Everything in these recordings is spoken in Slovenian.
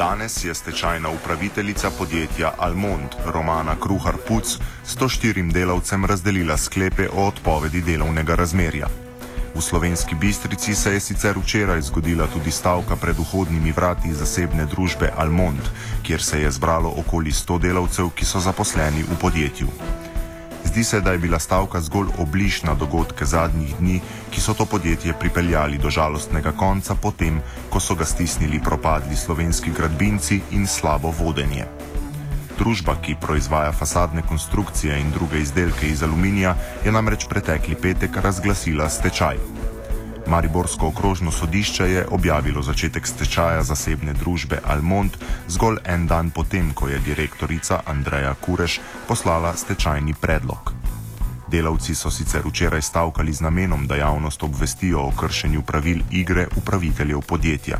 Danes je stečajna upraviteljica podjetja Almond, Romana Kruhar Puc, 104 delavcem razdelila sklepe o odpovedi delovnega razmerja. V slovenski bistrici se je sicer včeraj zgodila tudi stavka pred vhodnimi vrati zasebne družbe Almond, kjer se je zbralo okoli 100 delavcev, ki so zaposleni v podjetju. Zdi se, da je bila stavka zgolj obliž na dogodke zadnjih dni, ki so to podjetje pripeljali do žalostnega konca, potem, ko so ga stisnili propadli slovenski gradbinci in slabo vodenje. Družba, ki proizvaja fasadne konstrukcije in druge izdelke iz aluminija, je namreč pretekli petek razglasila stečaj. Mariborsko okrožno sodišče je objavilo začetek stečaja zasebne družbe Almond zgolj en dan potem, ko je direktorica Andreja Kureš poslala stečajni predlog. Delavci so sicer včeraj stavkali z namenom, da javnost obvestijo o kršenju pravil igre upraviteljev podjetja.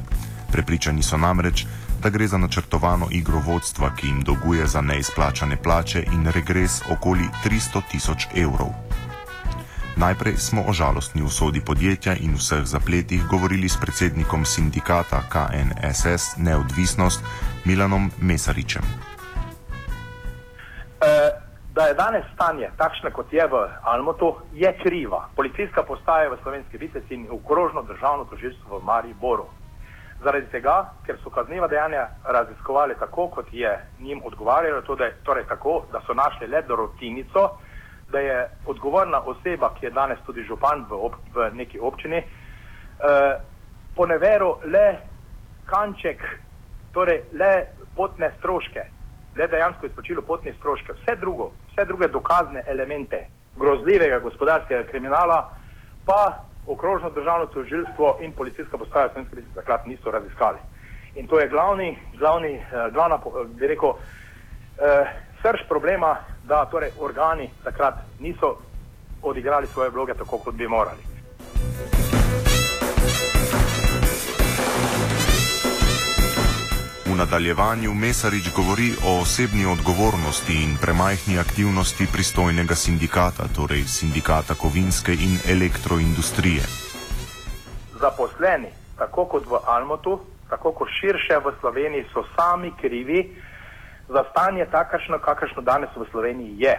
Prepričani so namreč, da gre za načrtovano igro vodstva, ki jim dolguje za neizplačane plače in regres okoli 300 tisoč evrov. Najprej smo o žalostni usodi podjetja in vseh zapletih govorili s predsednikom sindikata KNSS Neodvisnost Milanom Mesaričem. E, da je danes stanje takšno, kot je v Almotu, je kriva. Policijska postaja v Slovenski Viteci in okrožno državno tožilstvo v Mariboru. Zaradi tega, ker so kazniva dejanja raziskovali tako, kot je njim odgovarjalo, torej tako, da so našli le dorotinico, da je odgovorna oseba, ki je danes tudi župan v, ob, v neki občini, eh, poneveril le kanček, torej le potne stroške, le dejansko izplačilo potne stroške, vse, drugo, vse druge dokazne elemente grozljivega gospodarskega kriminala, pa okrožno državno tožilstvo in policijska postaja Slovenske resnice takrat niso raziskali. In to je glavni, glavni, eh, glavna, bi rekel, eh, srč problema, da torej organi takrat niso odigrali svoje vloge tako, kot bi morali. V nadaljevanju Mesarič govori o osebni odgovornosti in premajhni aktivnosti pristojnega sindikata, torej sindikata kovinske in elektroindustrije. Zaposleni, tako kot v Almotu, tako kot širše v Sloveniji, so sami krivi, za stanje takršno, kakršno danes v Sloveniji je.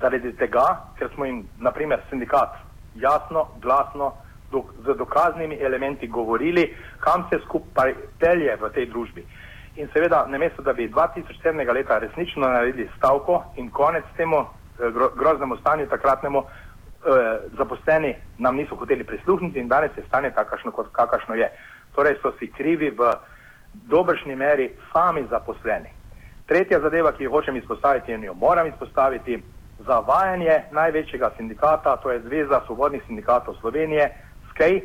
Zaradi tega, ker smo jim, naprimer, sindikat jasno, glasno, dok, z dokaznimi elementi govorili, kam se skupaj pelje v tej družbi. In seveda, namesto da bi 2007. leta resnično naredili stavko in konec temu eh, gro, groznemu stanju takratnemu, eh, zaposleni nam niso hoteli prisluhniti in danes je stanje takršno, kot kakršno je. Torej so si krivi v dobršni meri sami zaposleni. Tretja zadeva, ki jo hočem izpostaviti in jo moram izpostaviti, zavajanje največjega sindikata, to je Zveza svobodnih sindikatov Slovenije, SKEJ,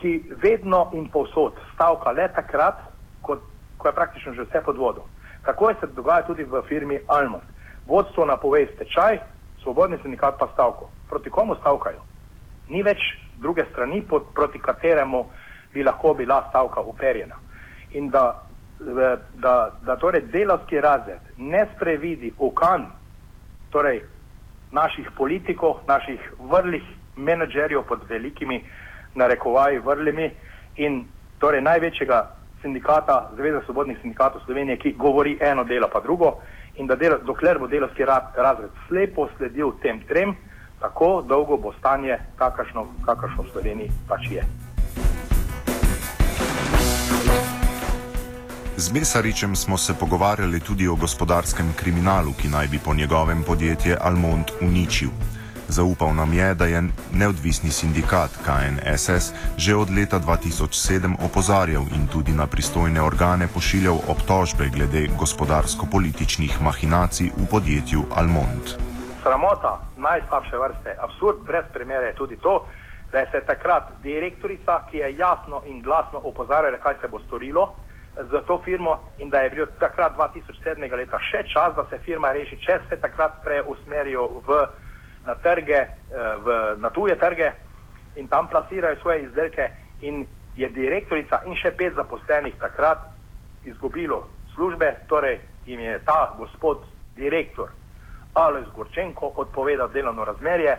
ki vedno in povsod stavka le takrat, ko, ko je praktično že vse pod vodo. Tako je se dogaja tudi v firmi Almond. Vodstvo napove stečaj, svobodni sindikat pa stavko. Proti komu stavkajo? Ni več druge strani, proti kateremu bi lahko bila stavka uperjena. In da da, da torej delovski razred ne sprevidi okan torej naših politikov, naših vrlih menedžerjev pod velikimi narekovaji vrlimi in torej največjega sindikata, Zveza svobodnih sindikatov Slovenije, ki govori eno delo pa drugo in da del, dokler bo delovski razred slepo sledil tem trem, tako dolgo bo stanje kakršno, kakršno v Sloveniji pač je. Z Mesaričem smo se pogovarjali tudi o gospodarskem kriminalu, ki naj bi po njegovem podjetje Almond uničil. Zaupal nam je, da je neodvisni sindikat KNSS že od leta 2007 opozarjal in tudi na pristojne organe pošiljal obtožbe glede gospodarsko-političnih mahinacij v podjetju Almond. Sramota najslabše vrste, absurd brez primere je tudi to, da je se takrat direktorica, ki je jasno in glasno opozarjala, kaj se bo storilo, za to firmo in da je bil takrat 2007. leta še čas, da se firma reši, če se takrat preusmerijo v, na, trge, eh, v, na tuje trge in tam plasirajo svoje izdelke in je direktorica in še pet zaposlenih takrat izgubilo službe, torej jim je ta gospod direktor Alois Gorčenko odpovedal delovno razmerje.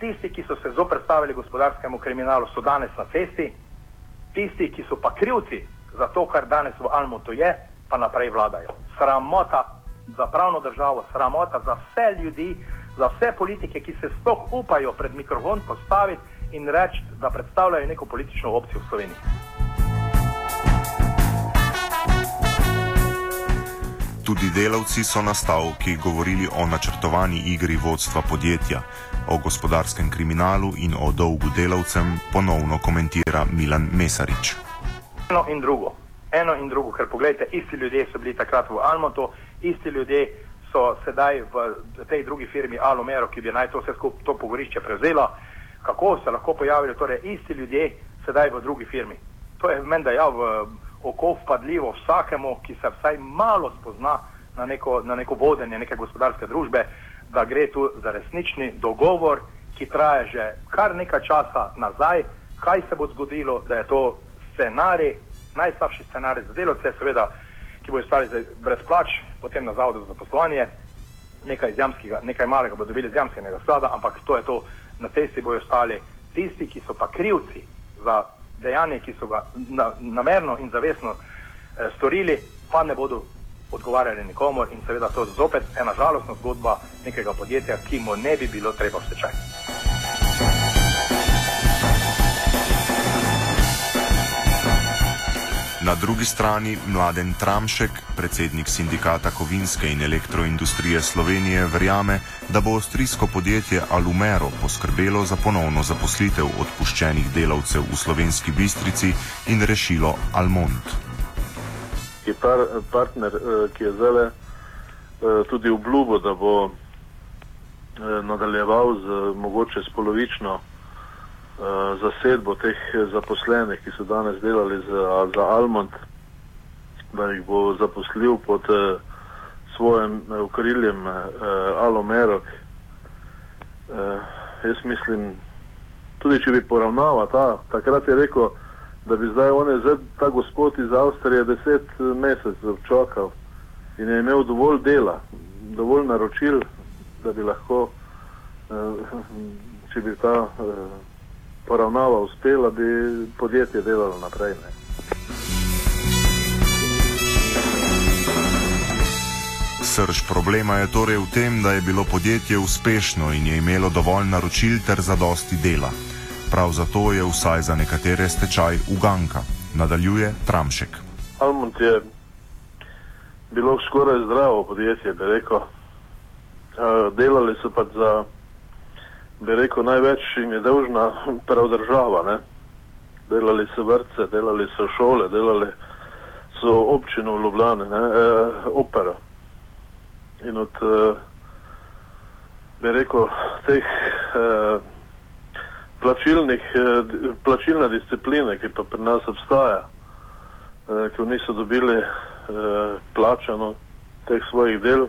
Tisti, ki so se zoprstavili gospodarskemu kriminalu, so danes na cesti, tisti, ki so pa krivci za to, kar danes v Almutu je, pa naprej vladajo. Sramota za pravno državo, sramota za vse ljudi, za vse politike, ki se sploh upajo pred mikrofon postaviti in reči, da predstavljajo neko politično opcijo v Sloveniji. Tudi delavci so na stavki govorili o načrtovani igri vodstva podjetja, o gospodarskem kriminalu in o dolgu delavcem, ponovno komentira Milan Mesarič. Eno in drugo, eno in drugo, ker pogledajte, isti ljudje so bili takrat v Almotu, isti ljudje so sedaj v tej drugi firmi Alumero, ki bi naj to vse skupaj to pogorišče prevzela. Kako se lahko pojavili torej isti ljudje sedaj v drugi firmi? To je meni, da je ja, v oko vpadljivo vsakemu, ki se vsaj malo spozna na neko, na neko vodenje neke gospodarske družbe, da gre tu za resnični dogovor, ki traja že kar nekaj časa nazaj, kaj se bo zgodilo, da je to scenarij, najslabši scenarij za delovce, seveda, ki bo ostali brez plač, potem na zavodu za poslovanje, nekaj, nekaj malega bodo dobili iz jamskega sklada, ampak to je to, na cesti bojo ostali tisti, ki so pa krivci za dejanje, ki so ga na, namerno in zavestno eh, storili, pa ne bodo odgovarjali nikomor in seveda to je zopet ena žalostna zgodba nekega podjetja, ki mu ne bi bilo treba v Na drugi strani mladen Tramšek, predsednik sindikata kovinske in elektroindustrije Slovenije, verjame, da bo avstrijsko podjetje Alumero poskrbelo za ponovno zaposlitev odpuščenih delavcev v slovenski bistrici in rešilo Almont. Je par, partner, eh, ki je zdaj eh, tudi obljubil, da bo eh, nadaljeval z mogoče s polovično zasedbo teh zaposlenih, ki so danes delali za, za Almond, da jih bo zaposlil pod uh, svojim ukriljem uh, Alomerok. Uh, jaz mislim, tudi če bi poravnava ta, takrat je rekel, da bi zdaj on je ta gospod iz Avstrije deset mesecev čakal in je imel dovolj dela, dovolj naročil, da bi lahko, uh, če bi ta uh, poravnava uspela, bi podjetje delalo naprej. Ne. Srž problema je torej v tem, da je bilo podjetje uspešno in je imelo dovolj naročil ter zadosti dela. Prav zato je vsaj za nekatere stečaj uganka, nadaljuje Tramšek. Almond je bilo skoraj zdravo podjetje, bi rekel. Delali so pa za bi rekel, največ jim je dolžna prav država. Ne? Delali so vrtce, delali so šole, delali so občino v Ljubljani, e, opera. In od, e, bi rekel, teh e, plačilnih, e, plačilne discipline, ki pa pri nas obstaja, e, ki niso dobili e, plačano teh svojih del,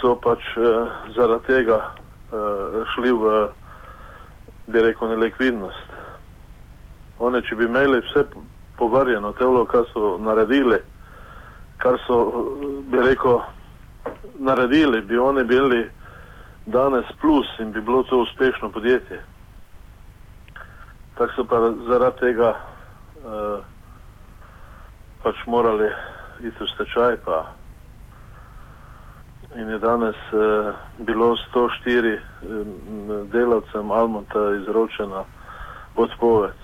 so pač e, zaradi tega šli v, bi rekel, nelikvidnost. One, če bi imeli vse povarjeno, telo, kar so naredili, kar so, bi rekel, naredili, bi oni bili danes plus in bi bilo to uspešno podjetje. Tako so pa zaradi tega uh, pač morali iti v stečaj, pa in je danes eh, bilo 104 eh, delavcem Almonta izročena odpoved.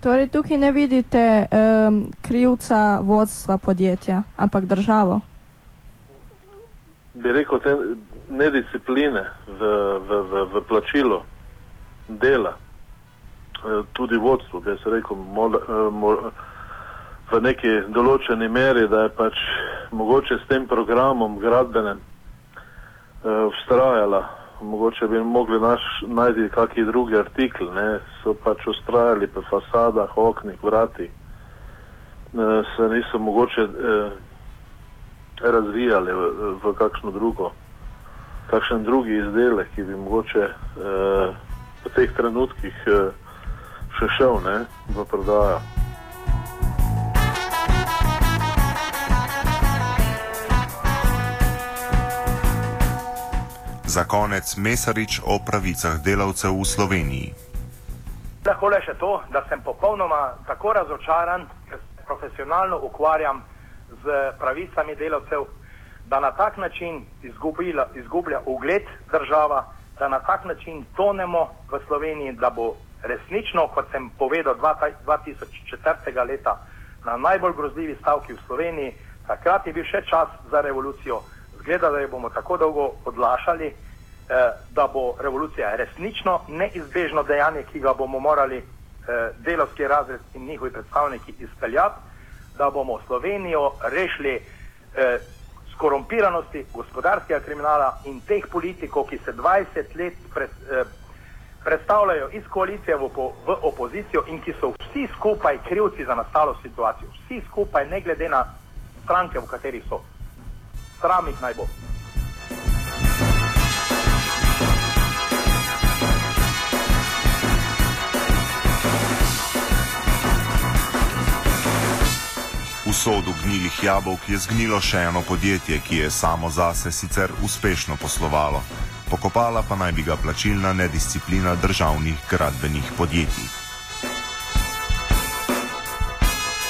Torej, tukaj ne vidite um, krivca vodstva podjetja, ampak državo. Bi rekel, te nediscipline v, v, v, v plačilu dela, eh, tudi vodstvo, bi se rekel, mol, mol, v neki določeni meri, da je pač mogoče s tem programom gradbenem uh, vztrajala. Mogoče bi mogli naš, najti kakšen drugi artikl, ne? so pač ustrajali po fasadah, oknih, vrati, uh, se niso mogoče uh, razvijali v, v kakšno drugo, kakšen drugi izdelek, ki bi mogoče uh, v teh trenutkih uh, še šel ne? v prodajo. Za konec Mesarič o pravicah delavcev v Sloveniji. Lahko le še to, da sem popolnoma tako razočaran, ker se profesionalno ukvarjam z pravicami delavcev, da na tak način izgubila, izgublja ugled država, da na tak način tonemo v Sloveniji, da bo resnično, kot sem povedal, 2004. leta na najbolj grozljivi stavki v Sloveniji, takrat je bil še čas za revolucijo. Zgleda, da jo bomo tako dolgo odlašali, eh, da bo revolucija resnično neizbežno dejanje, ki ga bomo morali eh, delovski razred in njihovi predstavniki izpeljati, da bomo Slovenijo rešili eh, skorumpiranosti, gospodarskega kriminala in teh politikov, ki se 20 let pred, eh, predstavljajo iz koalicije v, v opozicijo in ki so vsi skupaj krivci za nastalo situacijo. Vsi skupaj, ne glede na stranke, v katerih so. Sram jih naj bo. sodu gnilih jabolk je zgnilo še eno podjetje, ki je samo zase sicer uspešno poslovalo. Pokopala pa naj bi ga plačilna nedisciplina državnih gradbenih podjetij.